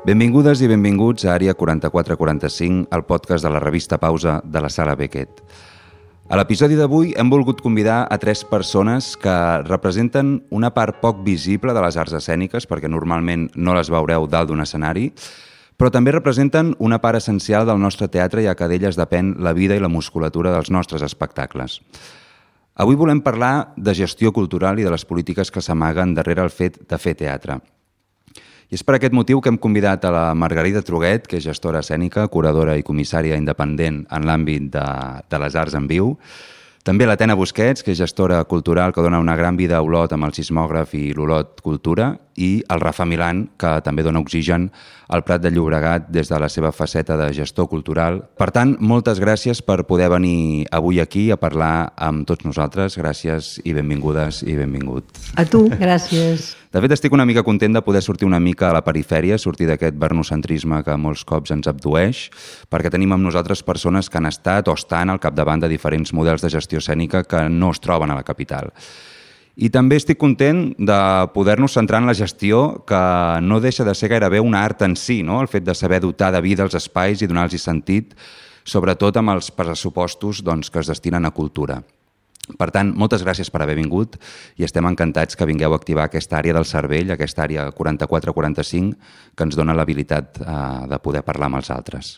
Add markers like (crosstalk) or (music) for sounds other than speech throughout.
Benvingudes i benvinguts a Àrea 4445, el podcast de la revista Pausa de la Sala Beckett. A l'episodi d'avui hem volgut convidar a tres persones que representen una part poc visible de les arts escèniques, perquè normalment no les veureu dalt d'un escenari, però també representen una part essencial del nostre teatre, ja que d'elles depèn la vida i la musculatura dels nostres espectacles. Avui volem parlar de gestió cultural i de les polítiques que s'amaguen darrere el fet de fer teatre. I és per aquest motiu que hem convidat a la Margarida Truguet, que és gestora escènica, curadora i comissària independent en l'àmbit de, de les arts en viu, també la Tena Busquets, que és gestora cultural que dona una gran vida a Olot amb el sismògraf i l'Olot Cultura, i el Rafa Milan, que també dona oxigen al Prat de Llobregat des de la seva faceta de gestor cultural. Per tant, moltes gràcies per poder venir avui aquí a parlar amb tots nosaltres. Gràcies i benvingudes i benvingut. A tu, gràcies. De fet, estic una mica content de poder sortir una mica a la perifèria, sortir d'aquest bernocentrisme que molts cops ens abdueix, perquè tenim amb nosaltres persones que han estat o estan al capdavant de diferents models de gestió escènica que no es troben a la capital. I també estic content de poder-nos centrar en la gestió, que no deixa de ser gairebé un art en si, no? el fet de saber dotar de vida els espais i donar-los sentit, sobretot amb els pressupostos doncs, que es destinen a cultura. Per tant, moltes gràcies per haver vingut i estem encantats que vingueu a activar aquesta àrea del cervell, aquesta àrea 44-45, que ens dona l'habilitat eh, de poder parlar amb els altres.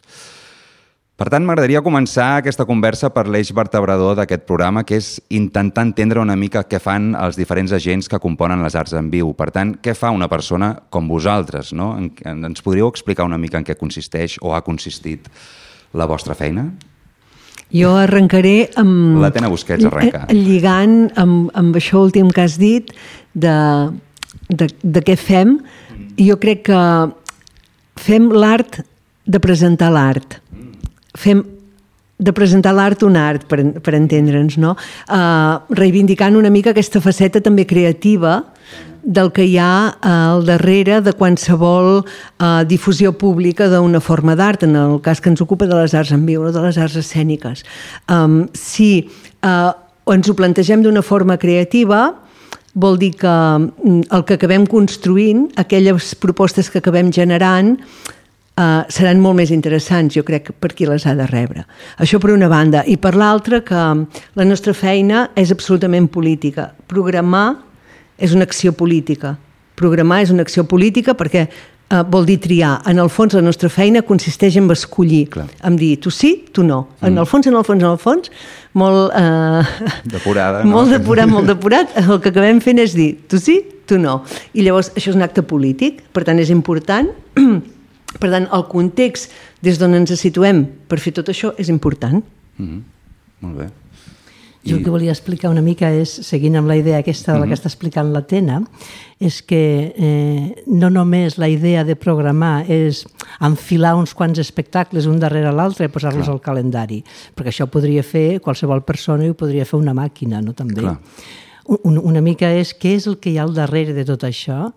Per tant, m'agradaria començar aquesta conversa per l'eix vertebrador d'aquest programa, que és intentar entendre una mica què fan els diferents agents que componen les arts en viu. Per tant, què fa una persona com vosaltres? No? Ens podríeu explicar una mica en què consisteix o ha consistit la vostra feina? Jo arrencaré amb... La Tena Busquets arrenca. (laughs) Lligant amb, amb això últim que has dit de, de, de què fem. Jo crec que fem l'art de presentar l'art fem de presentar l'art un art, per, per entendre'ns, no? Uh, reivindicant una mica aquesta faceta també creativa del que hi ha al darrere de qualsevol uh, difusió pública d'una forma d'art, en el cas que ens ocupa de les arts en viu, de les arts escèniques. Um, si uh, ens ho plantegem d'una forma creativa, vol dir que mm, el que acabem construint, aquelles propostes que acabem generant, Uh, seran molt més interessants, jo crec, per qui les ha de rebre. Això per una banda. I per l'altra, que la nostra feina és absolutament política. Programar és una acció política. Programar és una acció política perquè uh, vol dir triar. En el fons, la nostra feina consisteix en escollir, Clar. en dir tu sí, tu no. Mm. En el fons, en el fons, en el fons, molt... Uh, depurada, (laughs) no? Molt depurat, molt depurat. El que acabem fent és dir tu sí, tu no. I llavors, això és un acte polític, per tant, és important per tant, el context des d'on ens situem per fer tot això és important. Mm -hmm. Molt bé. Jo el que volia explicar una mica és, seguint amb la idea aquesta de la que està explicant la Tena, és que eh, no només la idea de programar és enfilar uns quants espectacles un darrere l'altre i posar-los al calendari, perquè això podria fer qualsevol persona i ho podria fer una màquina, no? També. Clar. Un, una mica és què és el que hi ha al darrere de tot això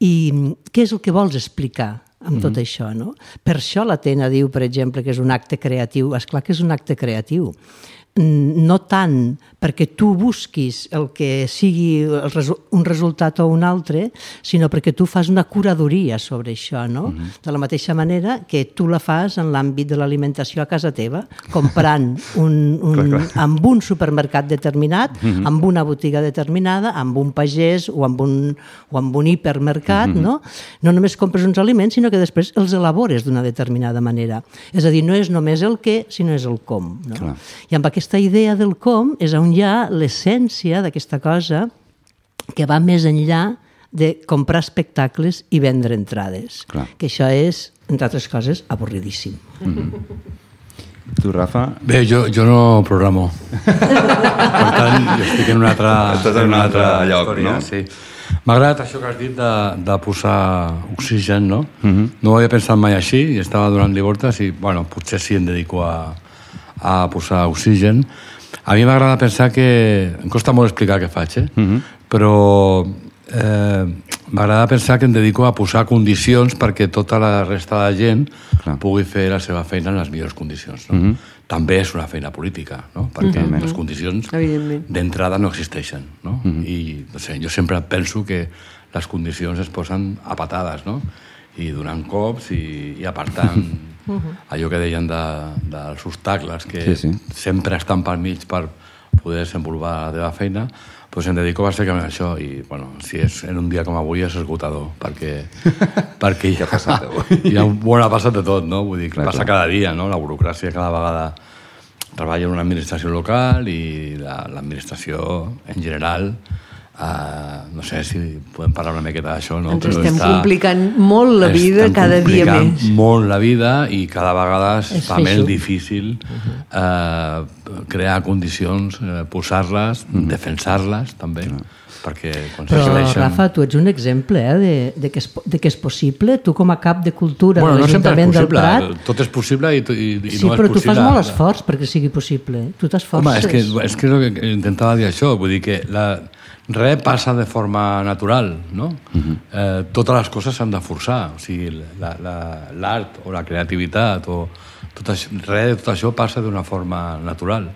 i què és el que vols explicar amb mm -hmm. tot això. No? Per això l'Atena diu, per exemple, que és un acte creatiu. És clar que és un acte creatiu no tant perquè tu busquis el que sigui el resu un resultat o un altre, sinó perquè tu fas una curadoria sobre això, no? Uh mhm. -huh. De la mateixa manera que tu la fas en l'àmbit de l'alimentació a casa teva, comprant un, (laughs) un, clar, clar. amb un supermercat determinat, uh mhm. -huh. amb una botiga determinada, amb un pagès o amb un, o amb un hipermercat, uh mhm. -huh. no? No només compres uns aliments, sinó que després els elabores d'una determinada manera. És a dir, no és només el què, sinó és el com. No? Clar. I amb aquest aquesta idea del com és on hi ha l'essència d'aquesta cosa que va més enllà de comprar espectacles i vendre entrades. Clar. Que això és, entre altres coses, avorridíssim. Mm -hmm. Tu, Rafa? Bé, jo, jo no programo. per tant, jo estic en un altre, Estàs en un altre, altre lloc, història, no? Sí. M'ha agradat això que has dit de, de posar oxigen, no? Uh -huh. No ho havia pensat mai així, i estava donant-li voltes i, bueno, potser sí em dedico a, a posar oxigen. A mi m'agrada pensar que... Em costa molt explicar què faig, eh? Uh mhm. -huh. Però eh, m'agrada pensar que em dedico a posar condicions perquè tota la resta de gent Clar. pugui fer la seva feina en les millors condicions. No? Uh mhm. -huh. També és una feina política, no? perquè uh mhm. -huh. les condicions d'entrada no existeixen. No? Uh -huh. I no sé, jo sempre penso que les condicions es posen a patades, no? i donant cops i, i apartant (laughs) allò que deien de, dels obstacles que Sí, sí. sempre estan pel mig per poder desenvolupar la teva feina doncs em dedico bàsicament a això i bueno, si és en un dia com avui és esgotador perquè, (laughs) perquè ja, ha passat hi ha, bueno, ha passat de tot no? vull dir, Clar, passa clar. cada dia no? la burocràcia cada vegada treballa en una administració local i la- l'administració en general eh, no sé si podem parlar una miqueta d'això no? Ens Però estem està- complicant molt la vida cada dia més. molt la vida i cada vegada es És fa més feixuc. difícil eh, crear condicions, eh, posar-les, defensar-les també, perquè quan Però. Rafa, tu ets un exemple eh, de, de, que és, de que és possible. Tu, com a cap de cultura bueno, de no sempre és l'Ajuntament del possible, Prat... tot és possible i, i, i Sí, no és però tu possible. fas molt esforç perquè sigui possible. Tu t'esforces. Home, és que, és que és el que intentava dir això, vull dir que la, res passa de forma natural, no? eh, totes les coses s'han de forçar, o sigui, l'art la, l'art o la creativitat o tot això, res de tot això passa d'una forma natural,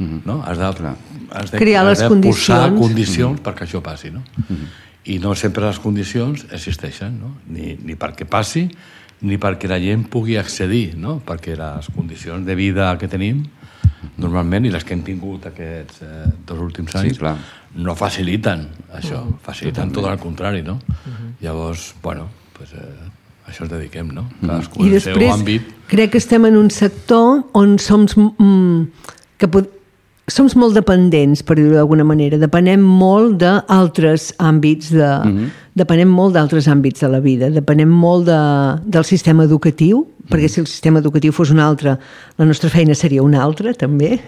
no? Has de, has de, Crear has les de posar condicions. condicions perquè això passi, no? I no sempre les condicions existeixen, no? Ni, ni perquè passi, ni perquè la gent pugui accedir, no? Perquè les condicions de vida que tenim normalment, i les que hem tingut aquests eh, dos últims anys, clar. no faciliten això, faciliten tot el contrari, no? Llavors, bueno, pues, eh, a això ens dediquem, no? Cadascú I després àmbit. crec que estem en un sector on som, mm, que pod som molt dependents, per dir-ho d'alguna manera. Depenem molt d'altres àmbits, de, depenem molt d'altres àmbits de la vida. Depenem molt de, del sistema educatiu, perquè si el sistema educatiu fos un altre, la nostra feina seria una altra, també.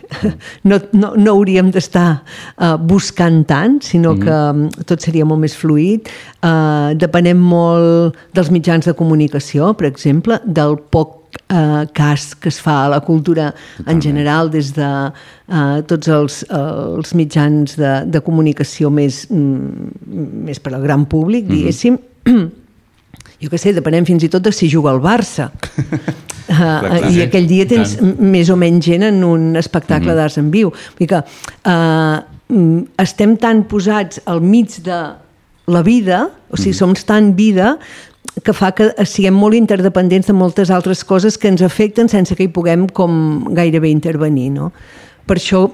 No, no, no hauríem d'estar uh, buscant tant, sinó que um, tot seria molt més fluid. Uh, depenem molt dels mitjans de comunicació, per exemple, del poc eh, cas que es fa a la cultura en general des de eh, tots els, els mitjans de, de comunicació més, mm, més per al gran públic, diguéssim. (clears throat) Jo què sé, depenem fins i tot de si juga al Barça. Uh, (laughs) clar, I sí. aquell dia tens Tant. més o menys gent en un espectacle d'arts en viu. Vull dir que uh, estem tan posats al mig de la vida, o sigui, som tan vida, que fa que siguem molt interdependents de moltes altres coses que ens afecten sense que hi puguem com gairebé intervenir, no? Per això...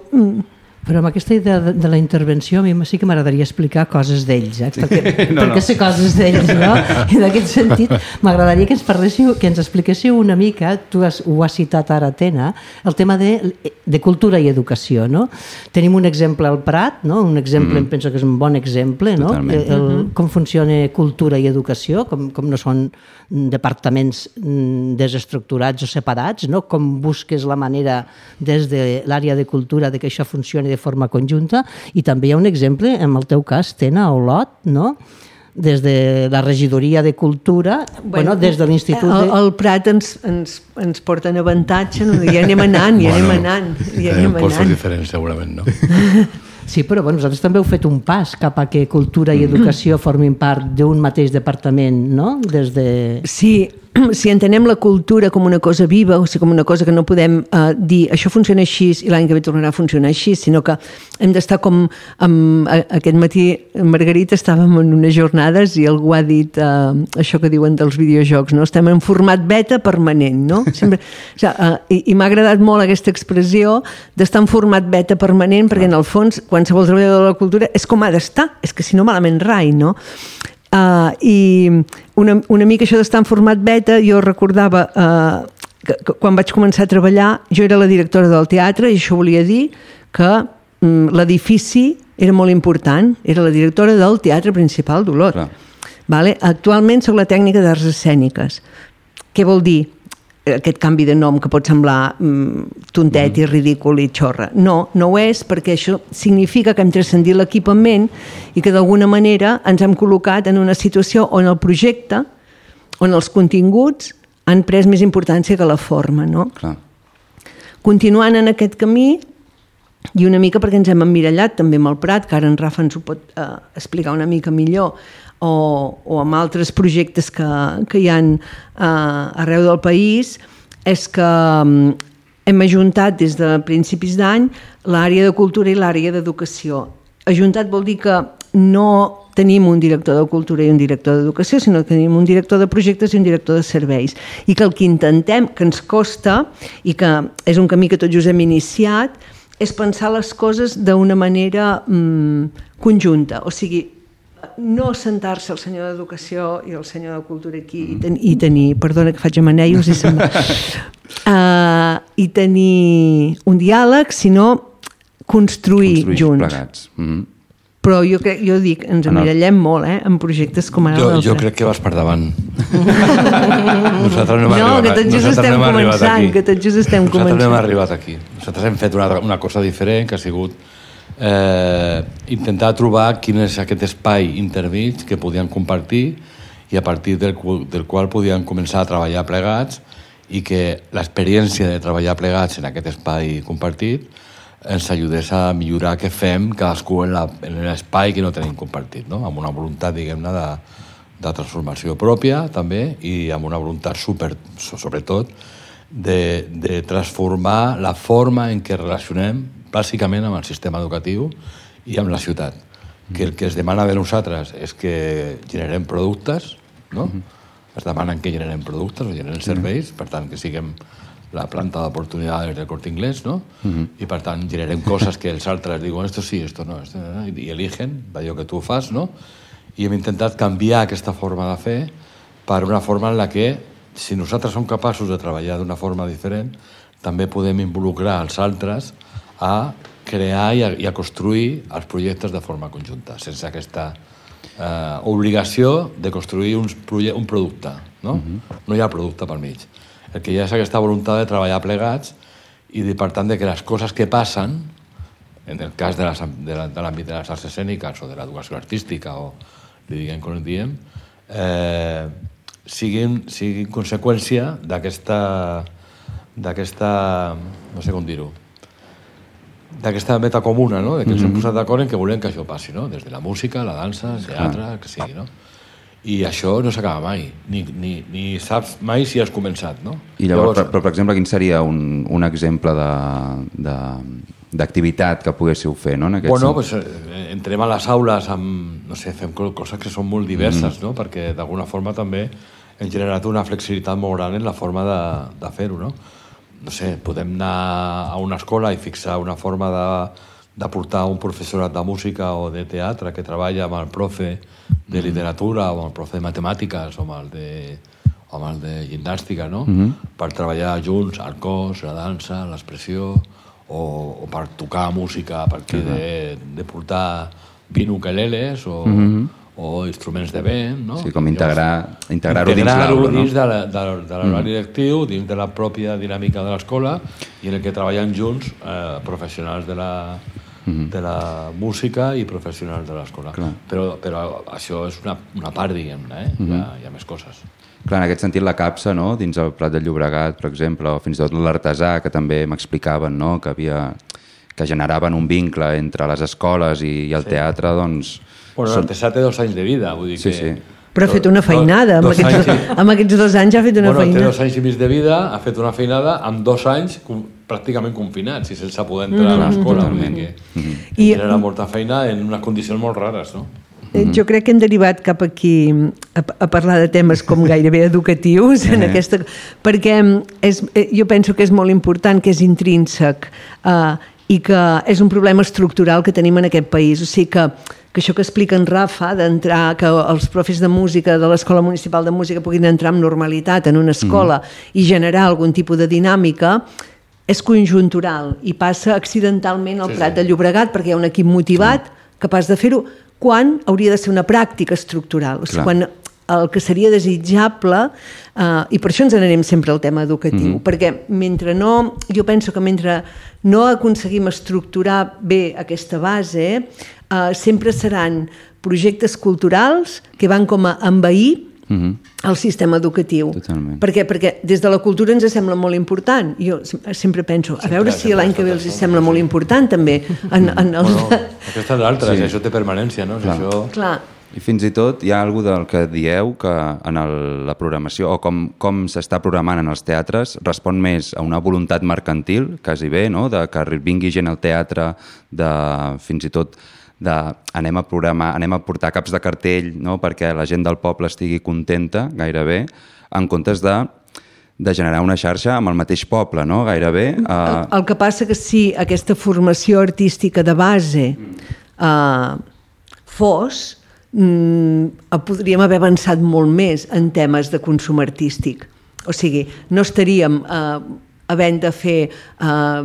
mm, Però amb aquesta idea de, de la intervenció a mi sí que m'agradaria explicar coses d'ells, eh? perquè, (laughs) No, perquè no. sé coses d'ells, no? (laughs) I d'aquest sentit m'agradaria que ens parléssiu, que ens expliquéssiu una mica, tu has, ho has citat ara, Tena, el tema de, de cultura i educació, no? Tenim un exemple al Prat, no? Un exemple, mm. em penso que és un bon exemple, no? Totalment. El, el, com funciona cultura i educació, com, com no són departaments mm, desestructurats o separats, no? com busques la manera des de l'àrea de cultura de que això funcioni de forma conjunta i també hi ha un exemple, en el teu cas, Tena, a Olot, no? des de la regidoria de cultura, bueno, des de l'Institut El, de... el Prat ens, ens, ens porta en avantatge, no? ja anem anant, ja anem anant, ja tenim anem postos anant. diferents, segurament, no? (laughs) Sí, però bueno, vosaltres també heu fet un pas cap a que cultura i educació formin part d'un mateix departament, no? Des de... Si, (clears throat) si entenem la cultura com una cosa viva, o sigui, com una cosa que no podem uh, dir això funciona així i l'any que ve tornarà a funcionar així, sinó que hem d'estar com... Amb, aquest matí, Margarita, estàvem en unes jornades i algú ha dit uh, això que diuen dels videojocs, no? Estem en format beta permanent, no? (laughs) Sempre, o sigui, uh, I i m'ha agradat molt aquesta expressió d'estar en format beta permanent, perquè en el fons qualsevol treballador de la cultura és com ha d'estar, és que si no malament rai, no? Uh, I una, una mica això d'estar en format beta, jo recordava uh, que, que quan vaig començar a treballar, jo era la directora del teatre i això volia dir que um, l'edifici era molt important, era la directora del teatre principal d'Olot. Vale? Actualment sóc la tècnica d'arts escèniques. Què vol dir? Aquest canvi de nom que pot semblar mm, tontet i ridícul i xorra. No, no ho és perquè això significa que hem transcendit l'equipament i que d'alguna manera ens hem col·locat en una situació on el projecte, on els continguts han pres més importància que la forma, no? Clar. Continuant en aquest camí, i una mica perquè ens hem emmirallat també amb el Prat, que ara en Rafa ens ho pot eh, explicar una mica millor, o, o amb altres projectes que, que hi ha eh, arreu del país, és que mm, hem ajuntat des de principis d'any l'àrea de cultura i l'àrea d'educació. Ajuntat vol dir que no tenim un director de cultura i un director d'educació, sinó que tenim un director de projectes i un director de serveis. I que el que intentem, que ens costa, i que és un camí que tots just hem iniciat, és pensar les coses d'una manera mm, conjunta. O sigui, no sentar-se el senyor d'Educació i el senyor de Cultura aquí i, ten i tenir, perdona que faig amanellos i se'n va, uh, i tenir un diàleg, sinó construir, Construir junts. plegats. Mm -hmm. Però jo, crec, jo dic, ens En el- emmirallem molt, eh, en projectes com ara Jo, jo crec que vas per davant. (laughs) Nosaltres no hem No, arribat, que tot just nosaltres estem començant, que tot just estem nosaltres no hem començant. arribat aquí. Nosaltres hem fet una, una cosa diferent, que ha sigut eh, intentar trobar quin és aquest espai intermig que podien compartir i a partir del, del qual podien començar a treballar plegats i que l'experiència de treballar plegats en aquest espai compartit ens ajudés a millorar què fem cadascú en l'espai que no tenim compartit, no? amb una voluntat, diguem-ne, de, de transformació pròpia també i amb una voluntat super, so- sobretot de, de transformar la forma en què relacionem bàsicament amb el sistema educatiu i amb la ciutat. Que el que es demana de nosaltres és que generem productes, no? Es demanen que generem productes o generem serveis, per tant, que siguem la planta d'oportunitats del Corte Inglés, no? I per tant, generem coses que els altres diuen esto sí, esto no, esto no, i eligen d'allò que tu fas, no? I hem intentat canviar aquesta forma de fer per una forma en la que, si nosaltres som capaços de treballar d'una forma diferent, també podem involucrar els altres a crear i a, i a construir els projectes de forma conjunta, sense aquesta eh, obligació de construir uns un producte. No? no hi ha producte pel mig. El que hi ha és aquesta voluntat de treballar plegats i, de, per tant, de que les coses que passen, en el cas de les- de la- de l'àmbit de, les arts escèniques o de l'educació artística o li diguem com en diem, eh, siguin, siguin conseqüència d'aquesta d'aquesta, no sé com dir-ho, d'aquesta meta comuna, no? De que ens hem posat d'acord en que volem que això passi, no? Des de la música, la dansa, el teatre, el que sigui, no? I això no s'acaba mai, ni, ni, ni saps mai si has començat, no? I llavors, però, però, per exemple, quin seria un, un exemple de- de- d'activitat que poguéssiu fer, no? En aquest Bueno, pues, eh, entrem a les aules amb, no sé, fem co- coses que són molt diverses, no? Perquè d'alguna forma també hem generat una flexibilitat molt gran en la forma de, de fer-ho, no? No sé, podem anar a una escola i fixar una forma de, de portar un professorat de música o de teatre que treballa amb el profe de literatura o amb el profe de matemàtiques o amb el de, o amb el de gimnàstica, no? Per treballar junts el cos, la dansa, l'expressió, o, o per tocar música a partir de, de portar 20 ukeleles o, o instruments de vent, no? Sí, com integrar- integrar-ho dins Integrar-ho l'aula, no? dins de la- de, de l'horari lectiu, dins de la pròpia dinàmica de l'escola i en el que treballen junts eh, professionals de la, de la música i professionals de l'escola. Però, però això és una, una part, diguem-ne, eh? hi, ha, hi ha més coses. Clar, en aquest sentit la capsa, no? dins el Prat de Llobregat, per exemple, o fins i tot l'artesà, que també m'explicaven no? que, havia, que generaven un vincle entre les escoles i, i el teatre, doncs... Bueno, són- l'artesà té dos anys de vida, vull dir Sí, que... sí. Però ha fet una feinada, amb aquests, anys, sí. amb aquests dos anys ha fet una bueno, té feina. dos anys i mig de vida, ha fet una feinada amb dos anys com, pràcticament confinats i sense poder entrar Mm-hmm. a l'escola. Vull dir que I- I... genera molta feina en unes condicions molt rares, no? Eh, Jo crec que hem derivat cap aquí a, a parlar de temes com gairebé educatius en aquesta, perquè és, eh, jo penso que és molt important, que és intrínsec eh, i que és un problema estructural que tenim en aquest país. O sigui que, que això que explica en Rafa, d'entrar, que els profes de música de l'Escola Municipal de Música puguin entrar amb normalitat en una escola i generar algun tipus de dinàmica, és conjuntural i passa accidentalment al Sí, Prat sí. de Llobregat perquè hi ha un equip motivat capaç de fer-ho quan hauria de ser una pràctica estructural. O sigui, Clar. quan el que seria desitjable, eh, i per això ens n'anem sempre al tema educatiu, Mhm. perquè mentre no, jo penso que mentre no aconseguim estructurar bé aquesta base, eh, sempre seran projectes culturals que van com a envair Mhm. el sistema educatiu. Totalment. Per què? Perquè des de la cultura ens sembla molt important. Jo sem- sempre penso, a veure si sempre l'any que ve els sembla molt important també. En, en els... Bueno, aquesta és l'altra, Sí. això té permanència, no? Clar. Això... Clar, I fins i tot hi ha alguna del que dieu que en el, la programació o com, com s'està programant en els teatres respon més a una voluntat mercantil, quasi bé, no? de que vingui gent al teatre, de fins i tot de anem a programar, anem a portar caps de cartell no? perquè la gent del poble estigui contenta, gairebé, en comptes de de generar una xarxa amb el mateix poble, no? gairebé. Uh... El, el que passa que si aquesta formació artística de base uh, fos, mm, podríem haver avançat molt més en temes de consum artístic. O sigui, no estaríem uh, havent de fer uh,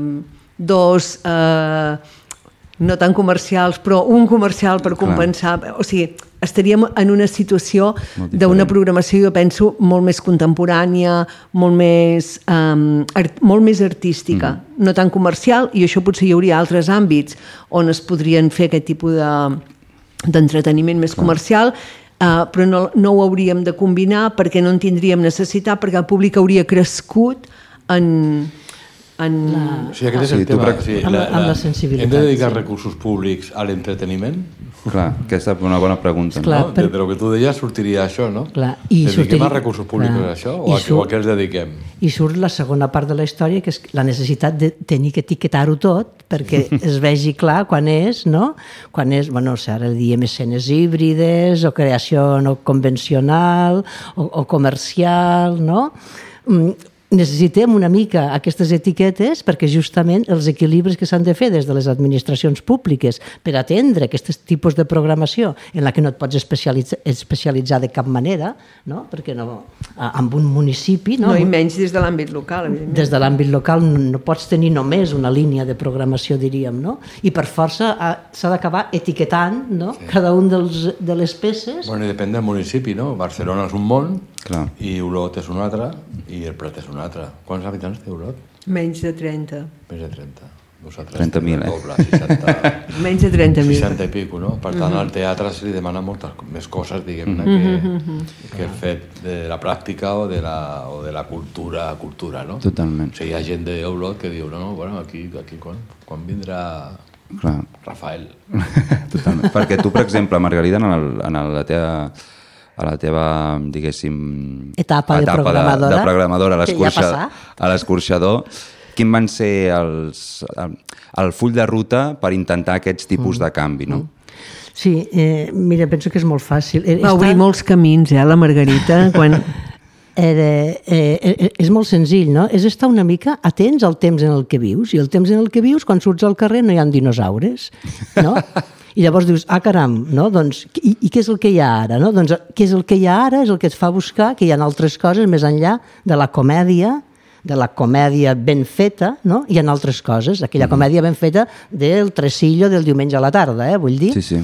dos... Uh, no tan comercials, però un comercial per compensar... Clar. O sigui, estaríem en una situació d'una programació, jo penso, molt més contemporània, molt més, um, art, molt més artística, mm. no tan comercial, i això potser hi hauria altres àmbits on es podrien fer aquest tipus d'entreteniment de, més comercial, Uh, però no, no ho hauríem de combinar perquè no en tindríem necessitat, perquè el públic hauria crescut en, en... La... O sigui, aquest és el sí, tema. Sí, la, la, amb la sensibilitat. Hem de dedicar sí. recursos públics a l'entreteniment? Clar, aquesta és una bona pregunta. Clar, no? per... De, lo que tu deies sortiria això, no? Clar, i dediquem sortiria... a recursos públics Clar. a això o a, surt... o a què els dediquem? I surt la segona part de la història, que és la necessitat de tenir que etiquetar-ho tot perquè es vegi clar quan és, no? Quan és, bueno, ara diem escenes híbrides o creació no convencional o, o comercial, no? Mm, necessitem una mica aquestes etiquetes perquè justament els equilibris que s'han de fer des de les administracions públiques per atendre aquests tipus de programació en la que no et pots especialitzar, especialitzar de cap manera, no? perquè no, amb un municipi... No, no i menys des de l'àmbit local, evidentment. Des de l'àmbit local no pots tenir només una línia de programació, diríem, no? I per força s'ha d'acabar etiquetant no? Sí. cada un dels, de les peces. Bueno, i depèn del municipi, no? Barcelona és un món, Clar. i Olot és un altre, i el Prat és un altre. Quants habitants té Olot? Menys de 30. Menys de 30. Nosaltres 30.000, eh? Doble, 60, (laughs) Menys de 30.000. 60 i pico, no? Per tant, uh -huh. al teatre se li demana moltes més coses, diguem-ne, uh -huh. que, uh -huh. que el fet de la pràctica o de la, o de la cultura, cultura, no? Totalment. O sigui, hi ha gent d'Olot que diu, no, no, bueno, aquí, aquí quan, quan vindrà Clar. Rafael. (laughs) Totalment. Perquè tu, per exemple, Margarida, en, el, en la teva a la teva, diguéssim... Etapa, etapa de programadora. De, de programadora a l'escorxador. Quin van ser els, el, el full de ruta per intentar aquests tipus mm. de canvi, no? Mm. Sí, eh, mira, penso que és molt fàcil. Eh, Va obrir molts camins, eh, la Margarita, quan... (laughs) Eh, eh, eh, és molt senzill, no? És estar una mica atents al temps en el que vius, i el temps en el que vius, quan surts al carrer no hi ha dinosaures, no? (laughs) I llavors dius, ah, caram, no? doncs, i, i què és el que hi ha ara? No? Doncs què és el que hi ha ara és el que et fa buscar que hi ha altres coses més enllà de la comèdia, de la comèdia ben feta, no? hi ha altres coses, aquella mm. comèdia ben feta del tresillo del diumenge a la tarda, eh, vull dir. Sí, sí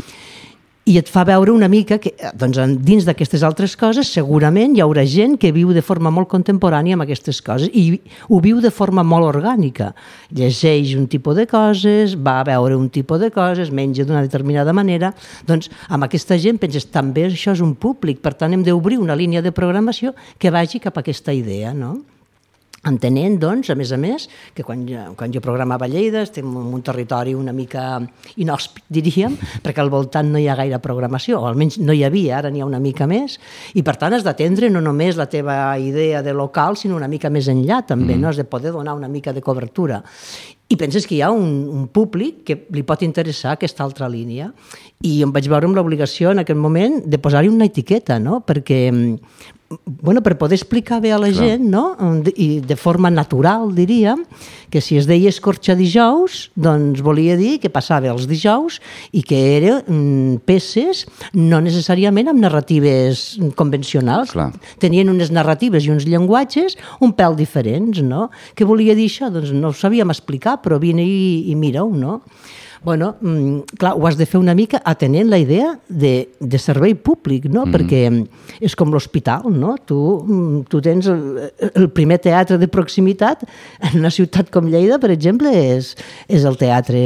i et fa veure una mica que doncs, dins d'aquestes altres coses segurament hi haurà gent que viu de forma molt contemporània amb aquestes coses i ho viu de forma molt orgànica. Llegeix un tipus de coses, va a veure un tipus de coses, menja d'una determinada manera. Doncs amb aquesta gent penses també això és un públic, per tant hem d'obrir una línia de programació que vagi cap a aquesta idea, no? Entenent, doncs, a més a més, que quan, quan jo programava Lleida estem en un territori una mica inhòspit, diríem, (laughs) perquè al voltant no hi ha gaire programació, o almenys no hi havia, ara n'hi ha una mica més, i per tant has d'atendre no només la teva idea de local, sinó una mica més enllà també, mm. no? has de poder donar una mica de cobertura. I penses que hi ha un, un públic que li pot interessar aquesta altra línia i em vaig veure amb l'obligació en aquell moment de posar-hi una etiqueta, no? perquè bueno, per poder explicar bé a la Clar. gent, no? I de forma natural, diríem, que si es deia escorxa dijous, doncs volia dir que passava els dijous i que eren mm, peces no necessàriament amb narratives convencionals. Clar. Tenien unes narratives i uns llenguatges un pèl diferents, no? Què volia dir això? Doncs no ho sabíem explicar, però vine i, i mira-ho, no? Bueno, mm, clar, ho has de fer una mica atenent la idea de, de servei públic, no? Mm. Perquè és com l'hospital, no? Tu, mm, tu tens el, el primer teatre de proximitat en una ciutat com Lleida, per exemple, és, és el teatre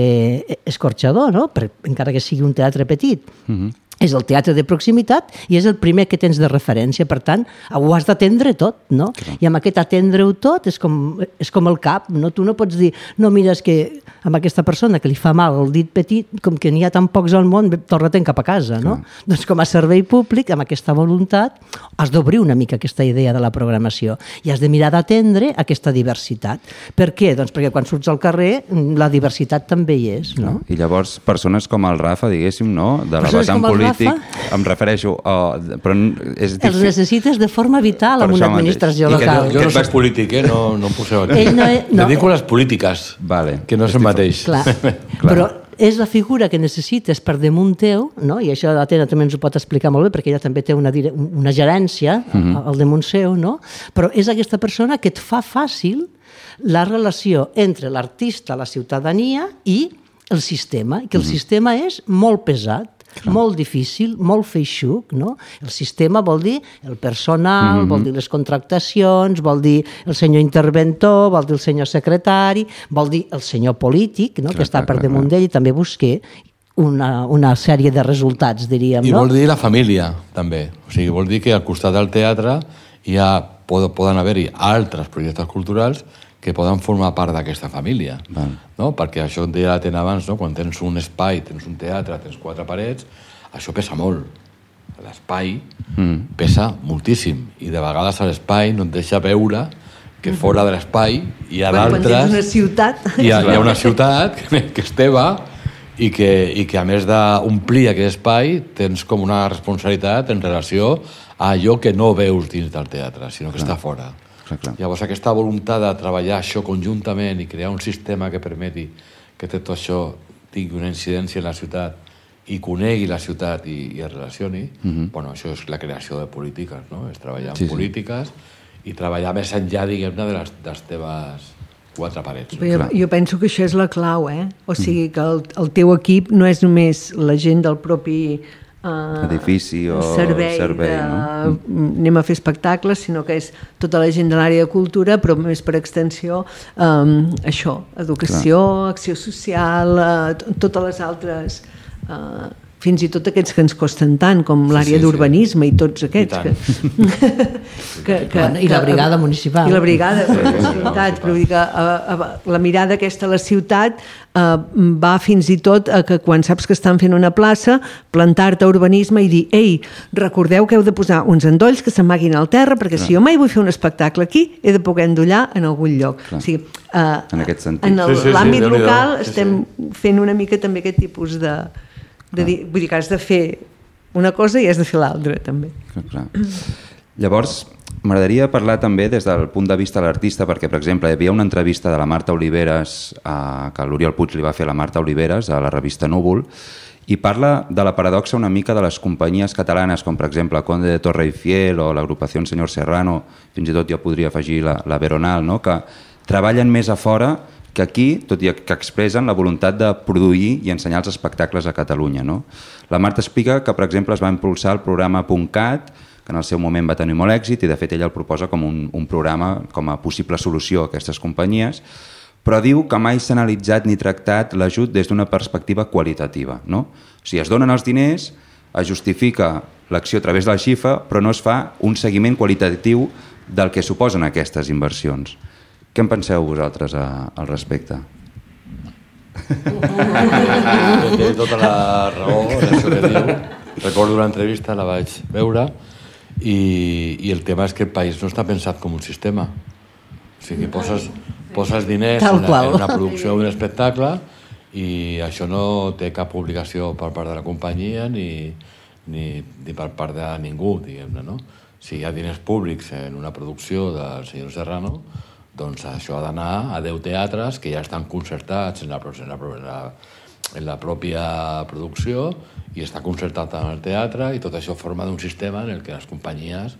escorxador, no? Per, encara que sigui un teatre petit. Mm -hmm és el teatre de proximitat i és el primer que tens de referència. Per tant, ho has d'atendre tot, no? Clar. I amb aquest atendre-ho tot és com, és com el cap, no? Tu no pots dir, no, mira, és que amb aquesta persona que li fa mal el dit petit, com que n'hi ha tan pocs al món, torna-te'n cap a casa, no? Clar. Doncs com a servei públic, amb aquesta voluntat, has d'obrir una mica aquesta idea de la programació i has de mirar d'atendre aquesta diversitat. Per què? Doncs perquè quan surts al carrer la diversitat també hi és, no? I llavors persones com el Rafa, diguéssim, no? De la vessant polític, em refereixo, uh, però és difícil. Els necessites de forma vital en una administració local. Jo, jo no soc polític, eh? no, no em poseu aquí. Ell no és, no. Dedico a les polítiques, vale. que no és el mateix. Clar. (laughs) Clar. Però és la figura que necessites per damunt teu, no? i això l'Atena també ens ho pot explicar molt bé, perquè ella també té una, una gerència uh mhm. -huh. al damunt seu, no? però és aquesta persona que et fa fàcil la relació entre l'artista, la ciutadania i el sistema, que el uh mhm. -huh. sistema és molt pesat, Clar. molt difícil, molt feixuc, no? El sistema vol dir el personal, mm -hmm. vol dir les contractacions, vol dir el senyor interventor, vol dir el senyor secretari, vol dir el senyor polític, no? Clar, que està per damunt d'ell i també busquer una, una sèrie de resultats, diríem. I no? vol dir la família, també. O sigui, vol dir que al costat del teatre hi ha, poden haver-hi altres projectes culturals que poden formar part d'aquesta família. Val. No? Perquè això et deia la abans, no? quan tens un espai, tens un teatre, tens quatre parets, això pesa molt. L'espai mm. pesa moltíssim i de vegades l'espai no et deixa veure que mm-hmm. fora de l'espai hi ha d'altres... Quan tens una ciutat... Hi ha, hi ha una ciutat que és teva i que, i que a més d'omplir aquest espai tens com una responsabilitat en relació a allò que no veus dins del teatre, sinó que clar. està fora. Clar, clar. Llavors, aquesta voluntat de treballar això conjuntament i crear un sistema que permeti que tot això tingui una incidència en la ciutat i conegui la ciutat i, i es relacioni, uh mhm. -huh. bueno, això és la creació de polítiques, no? És treballar sí, en polítiques sí. i treballar més enllà, diguem-ne, de, les, de les teves quatre parets. Jo, jo penso que això és la clau, eh? O sigui, que el, el teu equip no és només la gent del propi uh, edifici o servei, servei de, no? anem a fer espectacles, sinó que és tota la gent de l'àrea de cultura, però més per extensió um, això, educació, Clar. acció social, uh, totes les altres uh, fins i tot aquests que ens costen tant, com l'àrea sí, sí, d'urbanisme sí. i tots aquests. I, (laughs) que, que, que, I la brigada municipal. I la brigada, sí, sí, ciutat, però dir que a, a, la mirada aquesta a la ciutat uh, va fins i tot a que quan saps que estan fent una plaça, plantar-te urbanisme i dir, ei, recordeu que heu de posar uns endolls que s'amaguin al terra, perquè Clar. si jo mai vull fer un espectacle aquí, he de poder endollar en algun lloc. Clar. O sigui, uh, en aquest sentit. En l'àmbit sí, sí, sí, local sí, estem fent una mica també aquest tipus de de dir, vull dir que has de fer una cosa i has de fer l'altra, també. Clar. Llavors, m'agradaria parlar també des del punt de vista de l'artista, perquè, per exemple, hi havia una entrevista de la Marta Oliveres, a, que l'Oriol Puig li va fer a la Marta Oliveres, a la revista Núvol, i parla de la paradoxa una mica de les companyies catalanes, com per exemple Conde de Torre i Fiel o l'agrupació Senyor Serrano, fins i tot ja podria afegir la, la Veronal, no? que treballen més a fora que aquí, tot i que expressen la voluntat de produir i ensenyar els espectacles a Catalunya. No? La Marta explica que, per exemple, es va impulsar el programa .cat, que en el seu moment va tenir molt èxit i de fet ella el proposa com un, un programa com a possible solució a aquestes companyies, però diu que mai s'ha analitzat ni tractat l'ajut des d'una perspectiva qualitativa. No? O sigui, es donen els diners, es justifica l'acció a través de la xifra, però no es fa un seguiment qualitatiu del que suposen aquestes inversions. Què en penseu vosaltres a, al respecte? Té tota la raó això que diu. Recordo una entrevista, la vaig veure, i, i el tema és que el país no està pensat com un sistema. O sigui, poses, poses diners en, una, en una producció d'un espectacle i això no té cap obligació per part de la companyia ni, ni, ni per part de ningú, diguem-ne, no? Si hi ha diners públics en una producció del senyor Serrano, doncs això ha d'anar a 10 teatres que ja estan concertats en la, en la, en la, en la pròpia producció i està concertat en el teatre i tot això forma d'un sistema en el que les companyies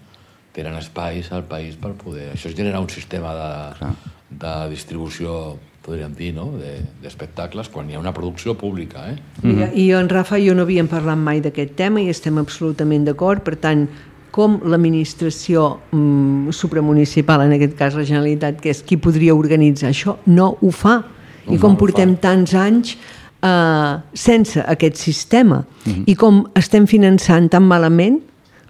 tenen espais al país per poder... Això es genera un sistema de, de distribució podríem dir, no? d'espectacles, de, quan hi ha una producció pública. Eh? Mm -hmm. I jo, en Rafa, jo no havíem parlat mai d'aquest tema i estem absolutament d'acord, per tant, com l'administració mm, supramunicipal, en aquest cas la Generalitat, que és qui podria organitzar això, no ho fa. No, I com no portem fa. tants anys eh, sense aquest sistema i com estem finançant tan malament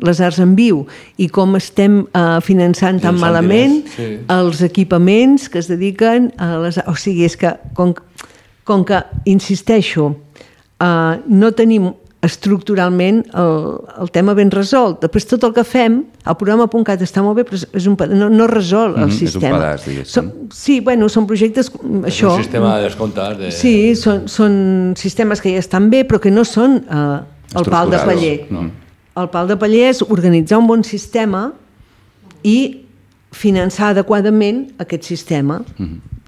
les arts en viu i com estem eh, finançant tan malament diners, sí. els equipaments que es dediquen a les... O sigui, és que com, com que, insisteixo, eh, no tenim estructuralment el, el tema ben resolt. Després tot el que fem, el programa.cat està molt bé, però és- un, no, no resol el Mhm, és un sistema. pedaç, diguéssim. Som, sí, bueno, són projectes... mm, És això, un sistema de descomptes. De... Sí, són, són sistemes que ja estan bé, però que no són eh, el pal de paller. no. El pal de paller és organitzar un bon sistema i finançar adequadament aquest sistema,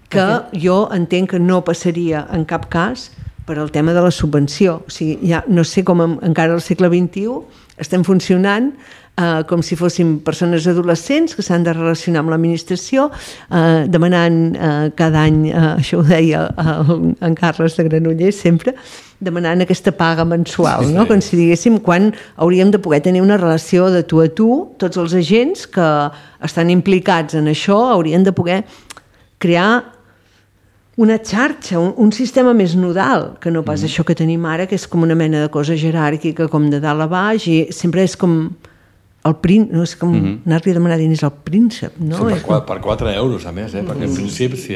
que jo entenc que no passaria en cap cas per al tema de la subvenció. O sigui, ja no sé com en, encara al segle XXI estem funcionant eh, com si fóssim persones adolescents que s'han de relacionar amb l'administració, eh, demanant eh, cada any, eh, això ho deia el, en Carles de Granollers sempre, demanant aquesta paga mensual, no? com si diguéssim quan hauríem de poder tenir una relació de tu a tu, tots els agents que estan implicats en això haurien de poder crear una xarxa, un, un sistema més nodal, que no pas mm. això que tenim ara, que és com una mena de cosa jeràrquica, com de dalt a baix, i sempre és com el prín, no és com mm -hmm. anar-li a demanar diners al príncep, no? Sí, per, És com- per 4 euros, a més, eh? perquè en principi, si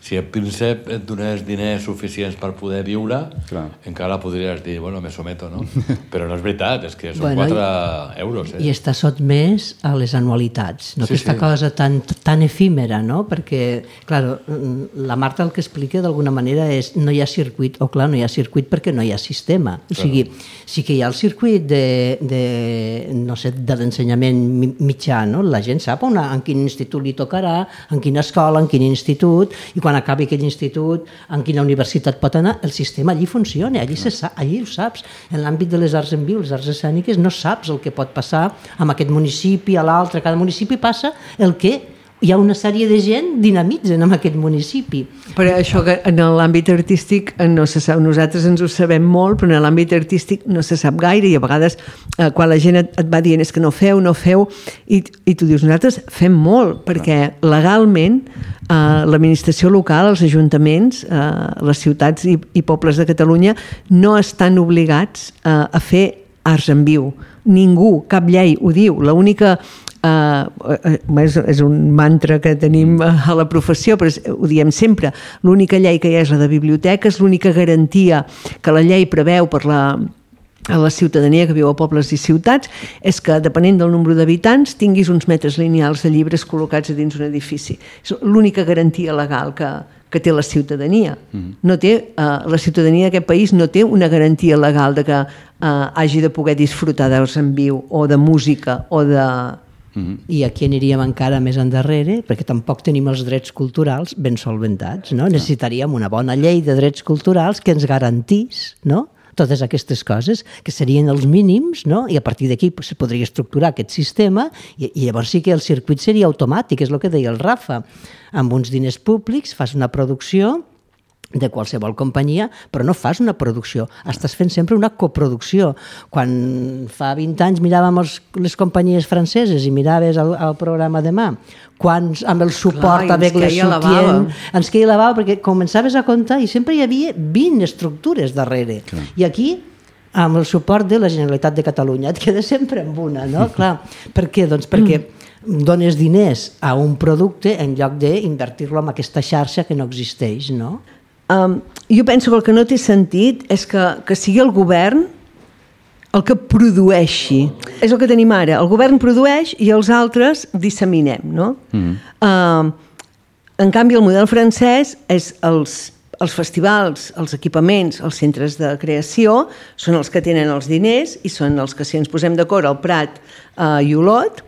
si el príncep et donés diners suficients per poder viure, Clar. encara podries dir, bueno, me someto, no? (laughs) Però no és veritat, és que són Bueno, 4 euros, eh? I està sotmès a les anualitats, no? Sí, aquesta sí. cosa tan, tan efímera, no? Perquè, clar, la Marta el que explica d'alguna manera és no hi ha circuit, o clar, no hi ha circuit perquè no hi ha sistema. O sigui, sí que hi ha el circuit de, de no sé, de l'ensenyament mi- mitjà, no? La gent sap on, en quin institut li tocarà, en quina escola, en quin institut, i quan acabi aquell institut, en quina universitat pot anar, el sistema allí funciona, allí, se sa, allí ho saps. En l'àmbit de les arts en viu, les arts escèniques, no saps el que pot passar amb aquest municipi, a l'altre, cada municipi passa el que hi ha una sèrie de gent dinamitzen en aquest municipi. Però això que en l'àmbit artístic eh, no se sap, nosaltres ens ho sabem molt, però en l'àmbit artístic no se sap gaire i a vegades eh, quan la gent et, et va dient és que no feu, no feu, i, i tu dius nosaltres fem molt, perquè legalment eh, l'administració local, els ajuntaments, eh, les ciutats i, i pobles de Catalunya no estan obligats eh, a fer arts en viu. Ningú, cap llei ho diu. L'única Uh, és, és un mantra que tenim uh, a la professió, però és, ho diem sempre, l'única llei que hi ha és la de biblioteques, l'única garantia que la llei preveu per la, a la ciutadania que viu a pobles i ciutats és que, depenent del nombre d'habitants, tinguis uns metres lineals de llibres col·locats a dins un edifici. És l'única garantia legal que, que té la ciutadania. No té, eh, la ciutadania d'aquest país no té una garantia legal de que eh, hagi de poder disfrutar d'arts en viu o de música o de... I aquí aniríem encara més endarrere, perquè tampoc tenim els drets culturals ben solventats. No? Necessitaríem una bona llei de drets culturals que ens garantís no? totes aquestes coses, que serien els mínims, no? i a partir d'aquí pues, se podria estructurar aquest sistema, i, i llavors sí que el circuit seria automàtic, és el que deia el Rafa. Amb uns diners públics fas una producció de qualsevol companyia, però no fas una producció, estàs fent sempre una coproducció. Quan fa 20 anys miràvem els, les companyies franceses i miraves el, el programa Demà, quan amb el suport Clar, i avec ens les queia la soutien, bava. ens queia la bava perquè començaves a comptar i sempre hi havia 20 estructures darrere. I aquí amb el suport de la Generalitat de Catalunya, et quedes sempre amb una, no? (laughs) Clar, per què? Doncs perquè dones diners a un producte en lloc d'invertir-lo en aquesta xarxa que no existeix, no? Um, jo penso que el que no té sentit és que, que sigui el govern el que produeixi. És el que tenim ara. El govern produeix i els altres disseminem, no? Mm. Uh, en canvi, el model francès és els, els festivals, els equipaments, els centres de creació són els que tenen els diners i són els que, si ens posem d'acord, el Prat uh, i Olot,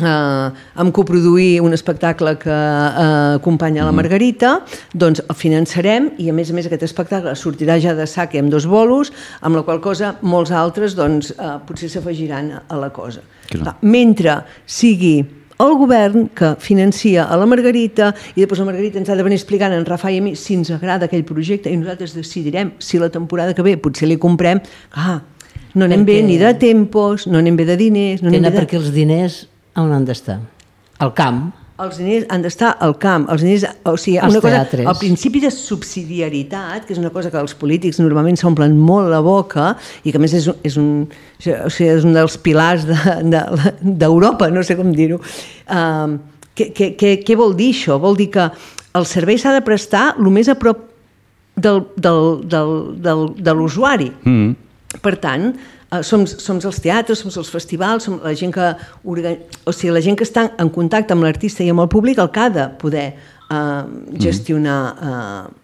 eh, amb coproduir un espectacle que eh, acompanya la Margarita, doncs el finançarem i a més a més aquest espectacle sortirà ja de sac i amb dos bolos, amb la qual cosa molts altres doncs, eh, potser s'afegiran a, la cosa. Clar. Mentre sigui el govern que financia a la Margarita i després la Margarita ens ha de venir explicant en Rafa i a mi si ens agrada aquell projecte i nosaltres decidirem si la temporada que ve potser li comprem ah, no anem Perquè- bé ni de tempos, no anem bé de diners, no anem Tena bé de... perquè els diners on han d'estar? Al camp. els diners han d'estar al camp, els diners, o sigui, Als una cosa, el principi de subsidiarietat, que és una cosa que els polítics normalment s'omplen molt la boca i que a més és, un- és, un, o sigui, és un dels pilars d'Europa, de, d'Europa, no sé com dir-ho. Uh, què, què, què, què vol dir això? Vol dir que el servei s'ha de prestar el més a prop del, del, del, del, de l'usuari. Mm. Per tant, som, som els teatres, som els festivals, som la gent que, orga... o sigui, la gent que està en contacte amb l'artista i amb el públic el que ha de poder eh, gestionar eh,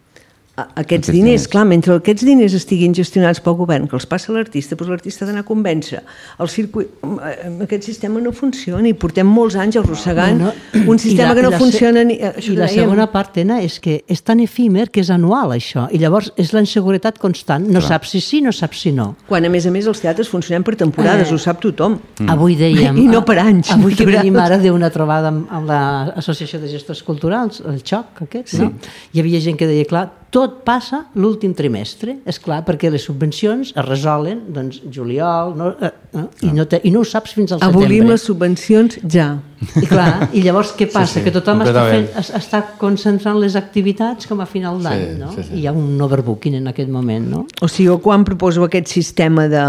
aquests Aquests diners. diners. Clar, mentre aquests diners estiguin gestionats pel govern, que els passa l'artista, doncs l'artista ha d'anar a convèncer. El circuit, eh, aquest sistema no funciona i portem molts anys arrossegant No, un sistema la- que no la funciona ni... eh, Això I la dèiem. segona part, Ena, és que és tan efímer que és anual, això. I llavors és la inseguretat constant. No saps si sí, no saps si no. Quan, a més a més, els teatres funcionen per temporades, Eh. ho sap tothom. Mm. Avui dèiem... I no per anys, Avui que de (laughs) venim ara d'una trobada amb, amb l'Associació de Gestors Culturals, el XOC aquest, sí. no? Hi havia gent que deia, clar, tot passa l'últim trimestre, és clar, perquè les subvencions es resolen, doncs, juliol, no, eh, eh, i, no te, i no ho saps fins al setembre. Abolim les subvencions ja. I clar, i llavors què passa? sí, que tothom està, fent, està concentrant les activitats com a final d'any, Sí, no? sí, sí. I hi ha un overbooking en aquest moment, no? O sigui, quan proposo aquest sistema de,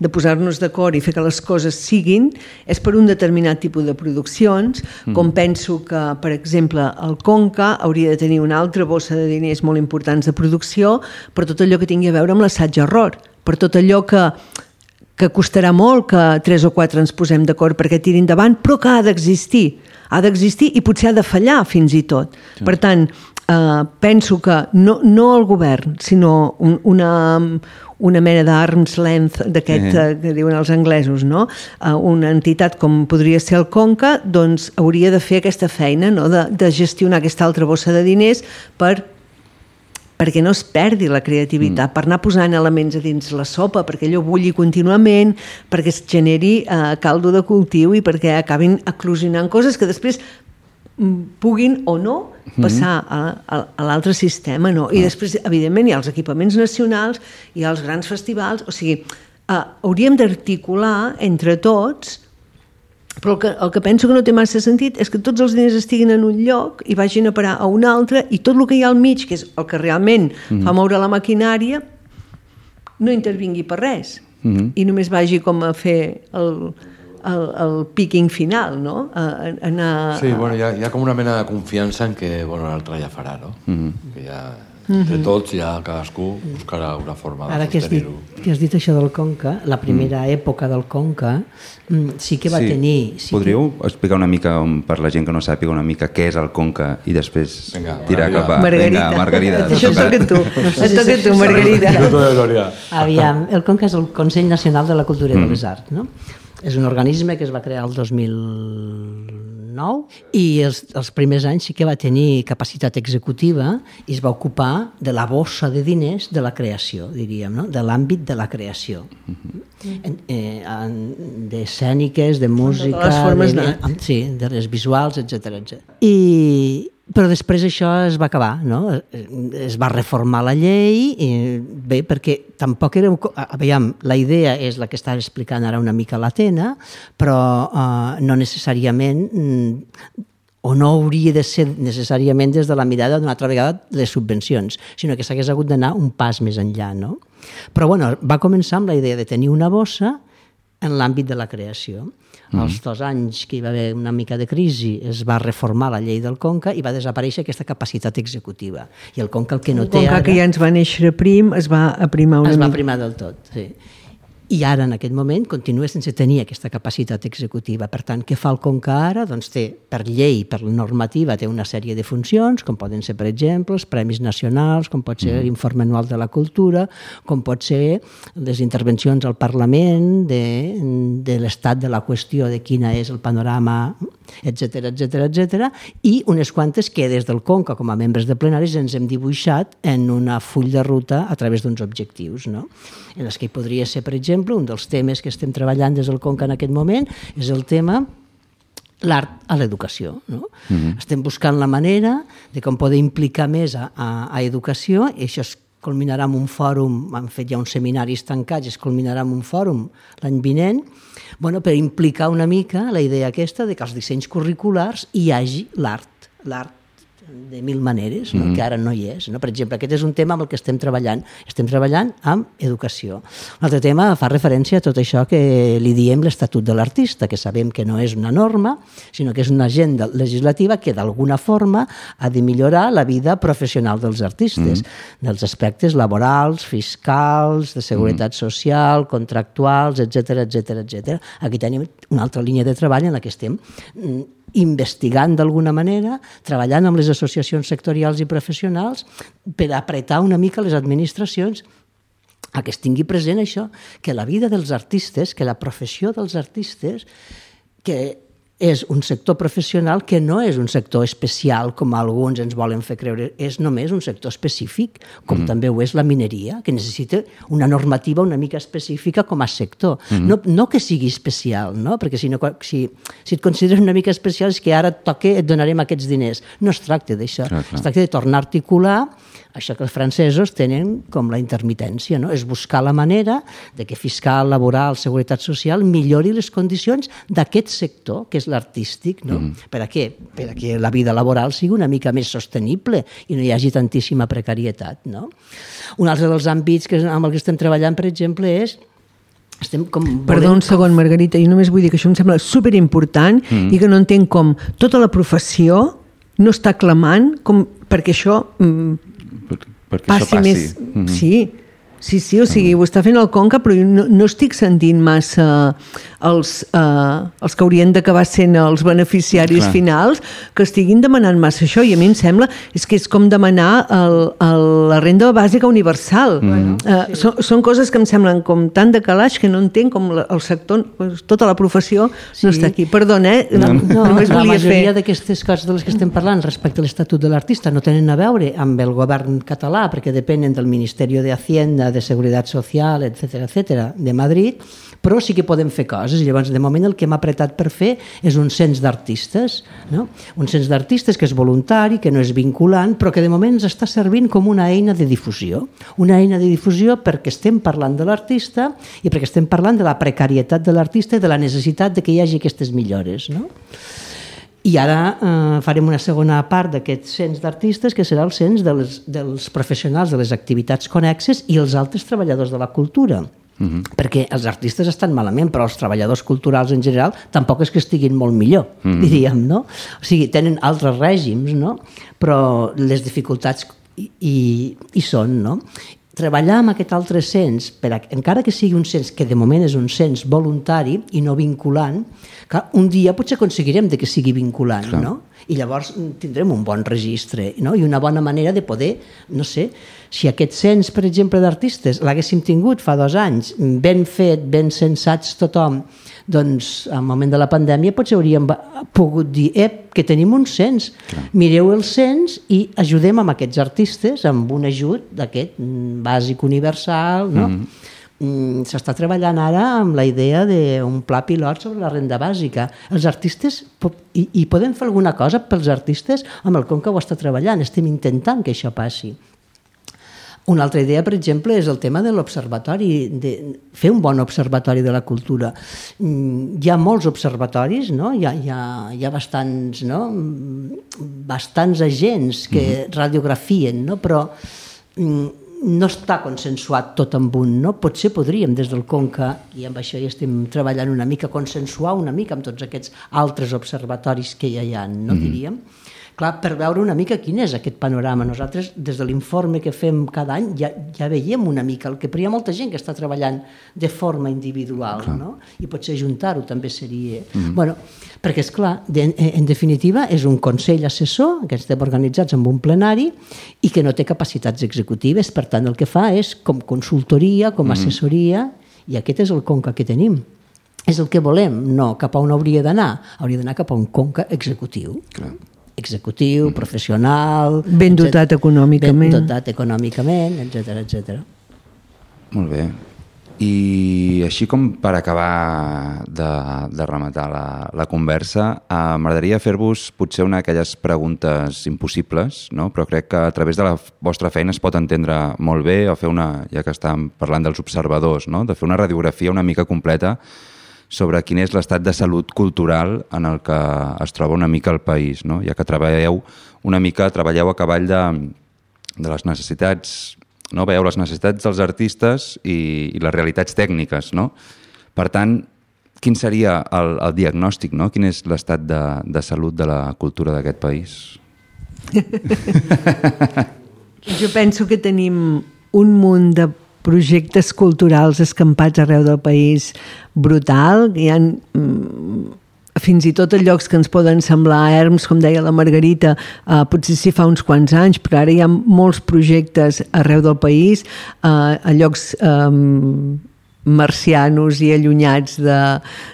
de posar-nos d'acord i fer que les coses siguin, és per un determinat tipus de produccions, com penso que, per exemple, el Conca hauria de tenir una altra bossa de diners molt importants de producció per tot allò que tingui a veure amb l'assaig-error, per tot allò que, que costarà molt que tres o quatre ens posem d'acord perquè tiri endavant, però que ha d'existir. Ha d'existir i potser ha de fallar fins i tot. Sí. Per tant, eh, penso que no, no el govern, sinó un, una, una mena d'arms length d'aquest Sí. eh, que diuen els anglesos, no? Eh, una entitat com podria ser el Conca, doncs hauria de fer aquesta feina, no? de, de gestionar aquesta altra bossa de diners per perquè no es perdi la creativitat, mm. per anar posant elements a dins la sopa, perquè allò bulli contínuament, perquè es generi eh, caldo de cultiu i perquè acabin eclosionant coses que després mm, puguin o no passar a, a, a l'altre sistema, no? I després, evidentment, hi ha els equipaments nacionals, hi ha els grans festivals, o sigui, eh, hauríem d'articular entre tots però el que, el que penso que no té massa sentit és que tots els diners estiguin en un lloc i vagin a parar a un altre i tot el que hi ha al mig, que és el que realment mm -hmm. fa moure la maquinària, no intervingui per res. Mm -hmm. I només vagi com a fer el, el, el picking final, no? A, a, anar... Sí, bueno, hi ha, hi ha com una mena de confiança en que bueno, l'altre ja farà, no? Mm Mm-hmm. -hmm. Que ja, entre tots, ja cadascú buscarà una forma de Ara que has, dit, que has dit això del Conca, la primera mm. època del Conca mm, sí que va sí. tenir... Sí Podríeu explicar una mica, per la gent que no sàpiga, una mica què és el Conca i després Vinga, tirar Margarida. cap a... Margarida. Vinga, Margarida. Això et toca a tu. (laughs) Et toca tu, Margarida. Aviam, el Conca és el Consell Nacional de la Cultura i de les Arts, no? És un organisme que es va crear el 2009 i els, els primers anys sí que va tenir capacitat executiva i es va ocupar de la bossa de diners de la creació, diríem, no? de l'àmbit de la creació. En, eh, en- d'escèniques, de música, les formes de, amb- sí, de les visuals, etc. I, però després això es va acabar, no? Es va reformar la llei, i, bé, perquè tampoc era... Aviam, la idea és la que està explicant ara una mica l'Atena, però uh, no necessàriament mm, o no hauria de ser necessàriament des de la mirada d'una altra vegada les subvencions, sinó que s'hagués hagut d'anar un pas més enllà, no? Però bueno, va començar amb la idea de tenir una bossa en l'àmbit de la creació. Mm. Als dos anys que hi va haver una mica de crisi es va reformar la llei del Conca i va desaparèixer aquesta capacitat executiva. I el Conca el que no té Com ara... que ja ens va néixer prim, es va aprimar una es va mica. primar del tot, sí. I ara, en aquest moment, continua sense tenir aquesta capacitat executiva. Per tant, què fa el Conca ara? Doncs té, per llei, per normativa, té una sèrie de funcions, com poden ser, per exemple, els premis nacionals, com pot ser l'informe anual de la cultura, com pot ser les intervencions al Parlament de, de l'estat de la qüestió de quina és el panorama, etc etc etc i unes quantes que des del Conca, com a membres de plenaris, ens hem dibuixat en una full de ruta a través d'uns objectius, no? En els que podria ser, per exemple, un dels temes que estem treballant des del Conca en aquest moment és el tema l'art a l'educació. No? Mm -hmm. Estem buscant la manera de com poder implicar més a, a, a educació i això es culminarà amb un fòrum, han fet ja uns seminaris tancats, es culminarà amb un fòrum l'any vinent, bueno, per implicar una mica la idea aquesta de que als dissenys curriculars hi hagi l'art, l'art de mil maneres, no? mm -hmm. que ara no hi és. No? Per exemple, aquest és un tema amb el que estem treballant. Estem treballant amb educació. Un altre tema fa referència a tot això que li diem l'Estatut de l'Artista, que sabem que no és una norma, sinó que és una agenda legislativa que d'alguna forma ha de millorar la vida professional dels artistes, mm -hmm. dels aspectes laborals, fiscals, de seguretat mm -hmm. social, contractuals, etc etc etc. Aquí tenim una altra línia de treball en la que estem mm, investigant d'alguna manera, treballant amb les associacions sectorials i professionals per apretar una mica les administracions a que es tingui present això, que la vida dels artistes, que la professió dels artistes, que és un sector professional que no és un sector especial com alguns ens volen fer creure, és només un sector específic, com mm. també ho és la mineria, que necessita una normativa una mica específica com a sector. Mm. No, no que sigui especial, no? perquè si, no, si, si et consideres una mica especial és que ara et toca, et donarem aquests diners. No es tracta d'això, es tracta de tornar a articular això que els francesos tenen com la intermitència, no? és buscar la manera de que fiscal, laboral, seguretat social millori les condicions d'aquest sector, que és l'artístic. No? Mm. Per a què? Per a que la vida laboral sigui una mica més sostenible i no hi hagi tantíssima precarietat. No? Un altre dels àmbits que, amb el que estem treballant, per exemple, és estem com... Perdó un segon, Margarita, jo només vull dir que això em sembla superimportant mm. i que no entenc com tota la professió no està clamant com perquè això mm, perquè passi això passi. Més, mm -hmm. Sí, sí, sí, o sigui, mm. ho està fent el Conca, però no, no estic sentint massa els, uh, els que haurien d'acabar sent els beneficiaris Clar. finals que estiguin demanant massa això i a mi em sembla és que és com demanar el, el, la renda bàsica universal mm -hmm. uh, sí. són, són coses que em semblen com tan de calaix que no entenc com la, el sector tota la professió sí. no està aquí perdona, eh? no, no, només la majoria d'aquestes coses de les que estem parlant respecte a l'Estatut de l'Artista no tenen a veure amb el govern català perquè depenen del Ministeri de Hacienda, de Seguretat Social, etc etc de Madrid però sí que podem fer coses. I llavors, de moment, el que hem apretat per fer és un cens d'artistes, no? un cens d'artistes que és voluntari, que no és vinculant, però que de moment ens està servint com una eina de difusió. Una eina de difusió perquè estem parlant de l'artista i perquè estem parlant de la precarietat de l'artista i de la necessitat de que hi hagi aquestes millores. No? I ara eh, farem una segona part d'aquest cens d'artistes, que serà el cens dels, dels professionals de les activitats connexes i els altres treballadors de la cultura. -huh. perquè els artistes estan malament, però els treballadors culturals en general tampoc és que estiguin molt millor, uh -huh. diríem, no? O sigui, tenen altres règims, no? Però les dificultats hi, hi, hi són, no? Treballar amb aquest altre cens, per a, encara que sigui un cens que de moment és un cens voluntari i no vinculant, que un dia potser aconseguirem de que sigui vinculant, Clar. no? I llavors tindrem un bon registre no? i una bona manera de poder, no sé, si aquest cens, per exemple, d'artistes l'haguéssim tingut fa dos anys, ben fet, ben sensats tothom, doncs al moment de la pandèmia potser hauríem pogut dir ep, que tenim un cens, Clar. mireu el cens i ajudem amb aquests artistes amb un ajut d'aquest bàsic universal, no? Mm -hmm s'està treballant ara amb la idea d'un pla pilot sobre la renda bàsica. Els artistes, i, i podem fer alguna cosa pels artistes amb el Conca ho està treballant, estem intentant que això passi. Una altra idea, per exemple, és el tema de l'observatori, de fer un bon observatori de la cultura. Mm, hi ha molts observatoris, no? hi, ha, hi, ha, hi ha bastants, no? bastants agents que uh -huh. radiografien, no? però mm, no està consensuat tot amb un, no? Potser podríem des del Conca, i amb això ja estem treballant una mica, consensuar una mica amb tots aquests altres observatoris que ja hi ha, no mm -hmm. diríem? Clar, per veure una mica quin és aquest panorama. Nosaltres, des de l'informe que fem cada any, ja, ja veiem una mica el que... Però hi ha molta gent que està treballant de forma individual, clar. no? I potser ajuntar-ho també seria... Mm -hmm. bueno, perquè, és clar, de, en definitiva, és un consell assessor que estem organitzats amb un plenari i que no té capacitats executives, per tant, el que fa és com consultoria, com mm -hmm. assessoria, i aquest és el conca que tenim és el que volem, no cap a on hauria d'anar, hauria d'anar cap a un conca executiu. Clar executiu, professional... Ben dotat etc. econòmicament. Ben dotat econòmicament, etc etc. Molt bé. I així com per acabar de, de rematar la, la conversa, eh, m'agradaria fer-vos potser una d'aquelles preguntes impossibles, no? però crec que a través de la vostra feina es pot entendre molt bé o fer una, ja que estàvem parlant dels observadors, no? de fer una radiografia una mica completa sobre quin és l'estat de salut cultural en el que es troba una mica el país, no? ja que treballeu una mica, treballeu a cavall de, de les necessitats no? veieu les necessitats dels artistes i, i les realitats tècniques. No? Per tant, quin seria el, el diagnòstic, no? quin és l'estat de, de salut de la cultura d'aquest país? (laughs) jo penso que tenim un munt de projectes culturals escampats arreu del país brutal. Hi ha mm, fins i tot a llocs que ens poden semblar erms, com deia la Margarita, eh, potser sí fa uns quants anys, però ara hi ha molts projectes arreu del país, eh, a llocs eh, marcianos i allunyats de,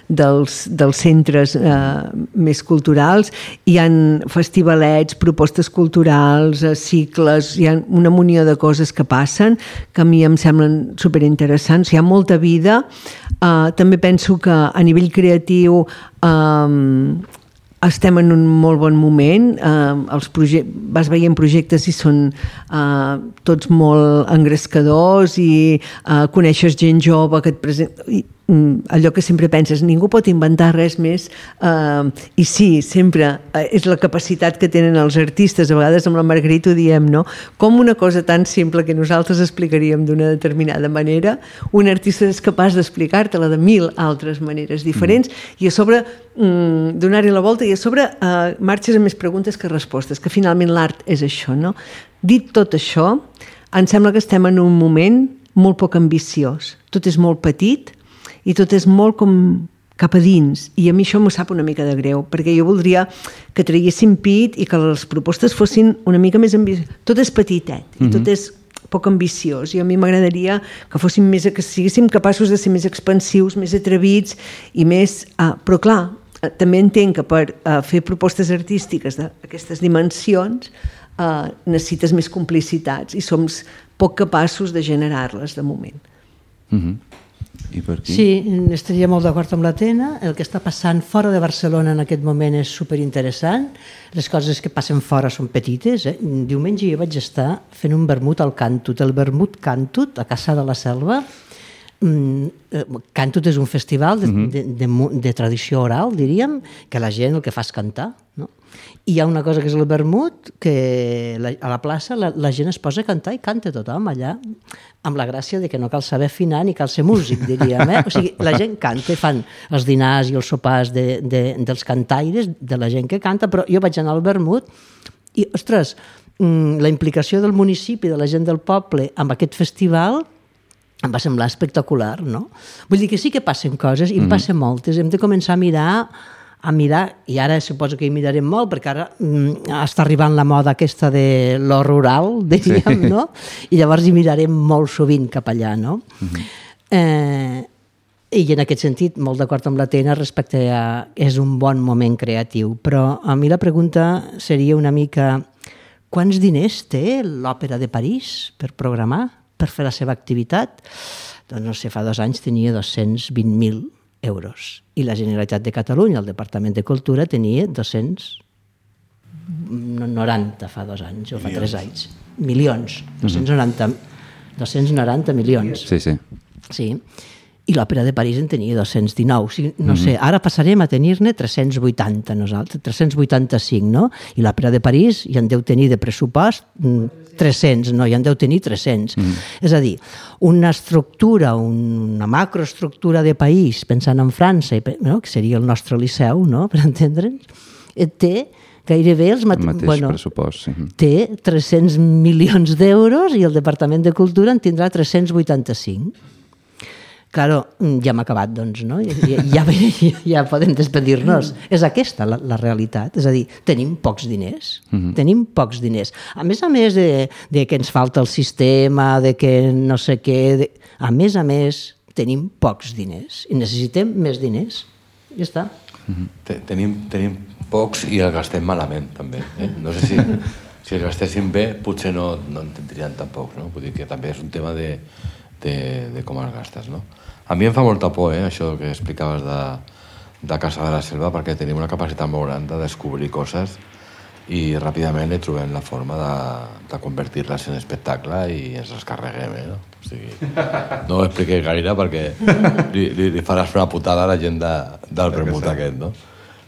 dels, dels centres eh, més culturals. Hi han festivalets, propostes culturals, eh, cicles, hi ha una munió de coses que passen que a mi em semblen superinteressants. Hi ha molta vida. Eh, també penso que a nivell creatiu eh, estem en un molt bon moment, eh, els vas veient projectes i són eh, tots molt engrescadors i eh, coneixes gent jove que et presenta... allò que sempre penses, ningú pot inventar res més eh, i sí, sempre eh, és la capacitat que tenen els artistes a vegades amb la Margarita ho diem, no? com una cosa tan simple que nosaltres explicaríem d'una determinada manera un artista és capaç d'explicar-te-la de mil altres maneres diferents mm. i a sobre mm, donar-hi la volta i a sobre eh, marxes amb més preguntes que respostes, que finalment l'art és això, no? Dit tot això, em sembla que estem en un moment molt poc ambiciós. Tot és molt petit, i tot és molt com cap a dins i a mi això m'ho sap una mica de greu perquè jo voldria que traguéssim pit i que les propostes fossin una mica més ambicioses tot és petitet i mm -hmm. tot és poc ambiciós i a mi m'agradaria que fóssim més que siguéssim capaços de ser més expansius, més atrevits i més... Uh, però clar, uh, també entenc que per uh, fer propostes artístiques d'aquestes dimensions uh, necessites més complicitats i som poc capaços de generar-les de moment. Mm -hmm. I per aquí? Sí, estaria molt d'acord amb l'Atena. El que està passant fora de Barcelona en aquest moment és superinteressant. Les coses que passen fora són petites. Eh? Diumenge jo vaig estar fent un vermut al Cantut. El vermut Cantut, a Caçà de la Selva, mm, eh, Cantut és un festival de, uh -huh. de, de, de tradició oral, diríem, que la gent el que fa és cantar. No? I hi ha una cosa que és el vermut, que la, a la plaça la, la gent es posa a cantar i canta tothom allà, amb la gràcia de que no cal saber afinar ni cal ser músic, diríem. Eh? O sigui, la gent canta, fan els dinars i els sopars de, de, dels cantaires, de la gent que canta, però jo vaig anar al vermut i, ostres, mm, la implicació del municipi, de la gent del poble, amb aquest festival, em va semblar espectacular, no? Vull dir que sí que passen coses, i mm -hmm. en passen moltes. Hem de començar a mirar a mirar, i ara suposo que hi mirarem molt, perquè ara mm, està arribant la moda aquesta de lo rural, diríem, (laughs) sí. no? I llavors hi mirarem molt sovint cap allà, no? Uh mhm. -huh. eh, i en aquest sentit, molt d'acord amb la Tena respecte a... és un bon moment creatiu, però a mi la pregunta seria una mica quants diners té l'Òpera de París per programar, per fer la seva activitat? Doncs no sé, fa dos anys tenia 220.000 euros. I la Generalitat de Catalunya, el Departament de Cultura, tenia 290 fa dos anys o fa tres anys. Milions. 290, 290 milions. Sí, sí. Sí i l'Òpera de París en tenia 219. O sigui, no mm -hmm. sé, ara passarem a tenir-ne 380 nosaltres, 385, no? I l'Òpera de París ja en deu tenir de pressupost 300, mm, no? Ja en deu tenir 300. Mm. És a dir, una estructura, una macroestructura de país, pensant en França, no? que seria el nostre liceu, no? per entendre'ns, eh, té gairebé els mate... el mateix bueno, pressupost. Sí. Té 300 milions d'euros i el Departament de Cultura en tindrà 385. Claro, mm, ja hem acabat, doncs, no? Ja, ja, ja, (laughs) ja podem despedir-nos. És aquesta la, la realitat. És a dir, tenim pocs diners. Uh mhm. -huh. Tenim pocs diners. A més a més de, de que ens falta el sistema, de que no sé què... De... A més a més, tenim pocs diners. I necessitem més diners. Ja està. Uh mhm. -huh. Tenim, tenim pocs i els gastem malament, també. Eh? No sé si, (laughs) si els gastéssim bé, potser no, no en tindrien tampoc, no? Vull dir que també és un tema de de, de com els gastes, no? A mi em fa molta por, eh, això que explicaves de, de Casa de la Selva, perquè tenim una capacitat molt gran de descobrir coses i ràpidament li trobem la forma de, de convertir-les en espectacle i ens les carreguem, eh? No? O sigui, no ho expliqué gaire perquè li, li, li faràs una putada a la gent de, del vermut aquest, no?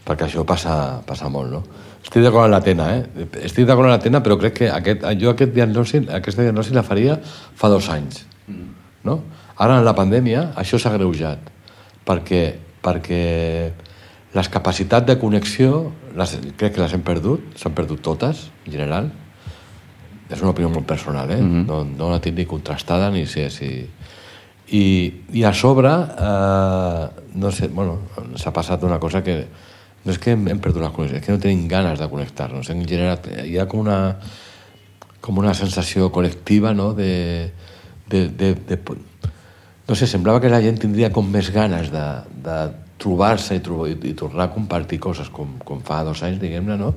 Perquè això passa, passa molt, no? Estic d'acord amb la Tena, eh? Estic d'acord amb la Tena, però crec que aquest, jo aquest diagnosi, aquesta diagnosi la faria fa dos anys, no? Ara, en la pandèmia, això s'ha greujat, perquè, perquè les capacitats de connexió les, crec que les hem perdut, s'han perdut totes, en general. És una opinió molt personal, eh? Mm -hmm. no, no la tinc ni contrastada ni sé si... I, i a sobre, eh, no sé, bueno, s'ha passat una cosa que no és que hem, hem perdut la connexió, és que no tenim ganes de connectar-nos. En general, hi ha com una, com una sensació col·lectiva, no?, de, de, de, de, no sé, semblava que la gent tindria com més ganes de, de trobar-se i, trobar, i, i tornar a compartir coses com, com fa dos anys, diguem-ne, no?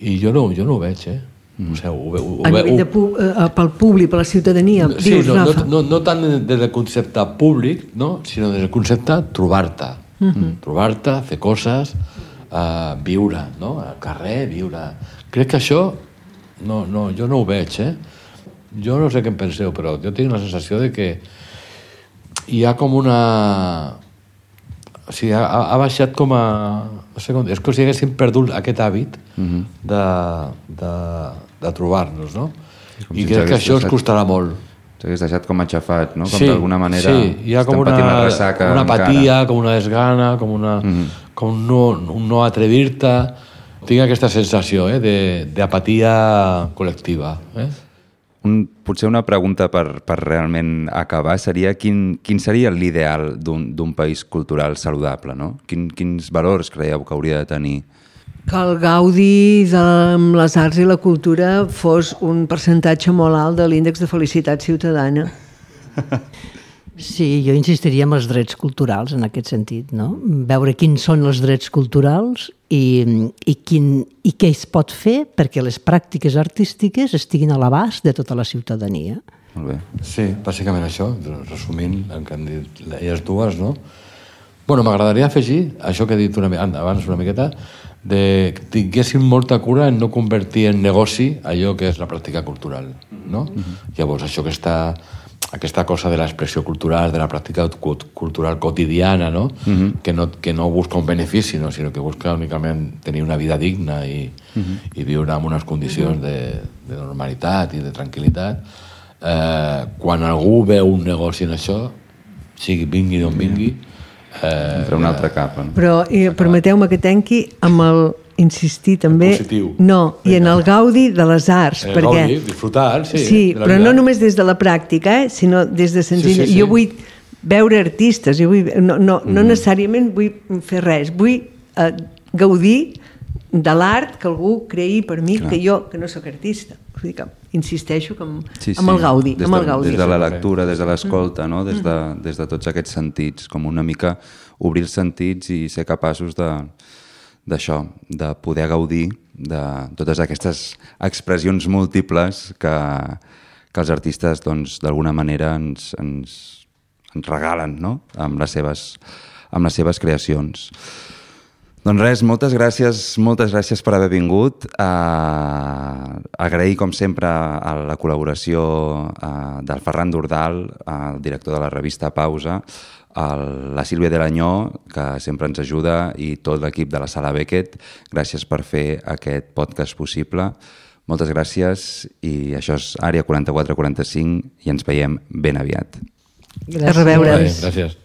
I jo no, jo no ho veig, eh? Mm. O sigui, ho, ho, ho, a nivell de pu uh, pel públic, per la ciutadania, sí, dius, no, Rafa. no, no, no tant des del concepte públic, no? sinó des del concepte trobar-te. Mm -hmm. Trobar-te, fer coses, uh, viure, no? Al carrer, viure. Crec que això, no, no, jo no ho veig, eh? Jo no sé què en penseu, però jo tinc la sensació de que hi ha com una o sigui, ha, ha baixat com a... No sé com, és com si haguéssim perdut aquest hàbit uh -huh. de, de, de trobar-nos, no? I si crec que això ens costarà molt. S'hagués deixat com aixafat, no? Com d'alguna manera sí, hi ha com una, una encara. apatia, com una desgana, com, una, Mhm. com no, un no atrevir-te. Tinc aquesta sensació eh, de- d'apatia col·lectiva. Eh? Un, potser una pregunta per, per realment acabar seria quin, quin seria l'ideal d'un d'un país cultural saludable, no? Quin, quins valors creieu que hauria de tenir? Que el gaudi de amb les arts i la cultura fos un percentatge molt alt de l'índex de felicitat ciutadana. (laughs) Sí, jo insistiria en els drets culturals en aquest sentit, no? Veure quins són els drets culturals i, i, quin, i què es pot fer perquè les pràctiques artístiques estiguin a l'abast de tota la ciutadania. Molt bé. Sí, bàsicament això, resumint el que han dit elles dues, no? Bueno, m'agradaria afegir això que he dit una, mi- abans una miqueta, de que tinguéssim molta cura en no convertir en negoci allò que és la pràctica cultural, no? Llavors, això que està aquesta cosa de l'expressió cultural, de la pràctica cu- cultural quotidiana, no? que no? Que no busca un benefici, no? sinó que busca únicament tenir una vida digna i, i viure en unes condicions de, de normalitat i de tranquil·litat. Eh, quan algú veu un negoci en això, sigui vingui d'on vingui, eh, Entre una altra capa. No? Però eh, permeteu-me que tanqui amb el insistir també... positiu. No, i en el gaudi de les arts, eh, perquè... gaudi, disfrutar, sí. sí però vida. no només des de la pràctica, eh, sinó des de senzill. Sí, sí, sí. Jo vull veure artistes, jo vull, no, no, no Mm. necessàriament vull fer res, vull eh, gaudir de l'art que algú creï per mi, Clar. que jo, que no sóc artista. Vull dir que insisteixo que amb, Sí, amb el gaudi, des amb de, el gaudi. Des de la Sí, sí, lectura, des de l'escolta, no? des, de, des de tots aquests sentits, com una mica obrir els sentits i ser capaços de d'això, de poder gaudir de totes aquestes expressions múltiples que, que els artistes doncs, d'alguna manera ens, ens, ens regalen no? amb, les seves, amb les seves creacions. Doncs res, moltes gràcies, moltes gràcies per haver vingut. Uh, agrair, com sempre, a la col·laboració uh, del Ferran Dordal, el director de la revista Pausa, el, la Sílvia de l'Anyó, que sempre ens ajuda, i tot l'equip de la Sala Beckett. Gràcies per fer aquest podcast possible. Moltes gràcies i això és Àrea 4445 i ens veiem ben aviat. A reveure. Vale, gràcies.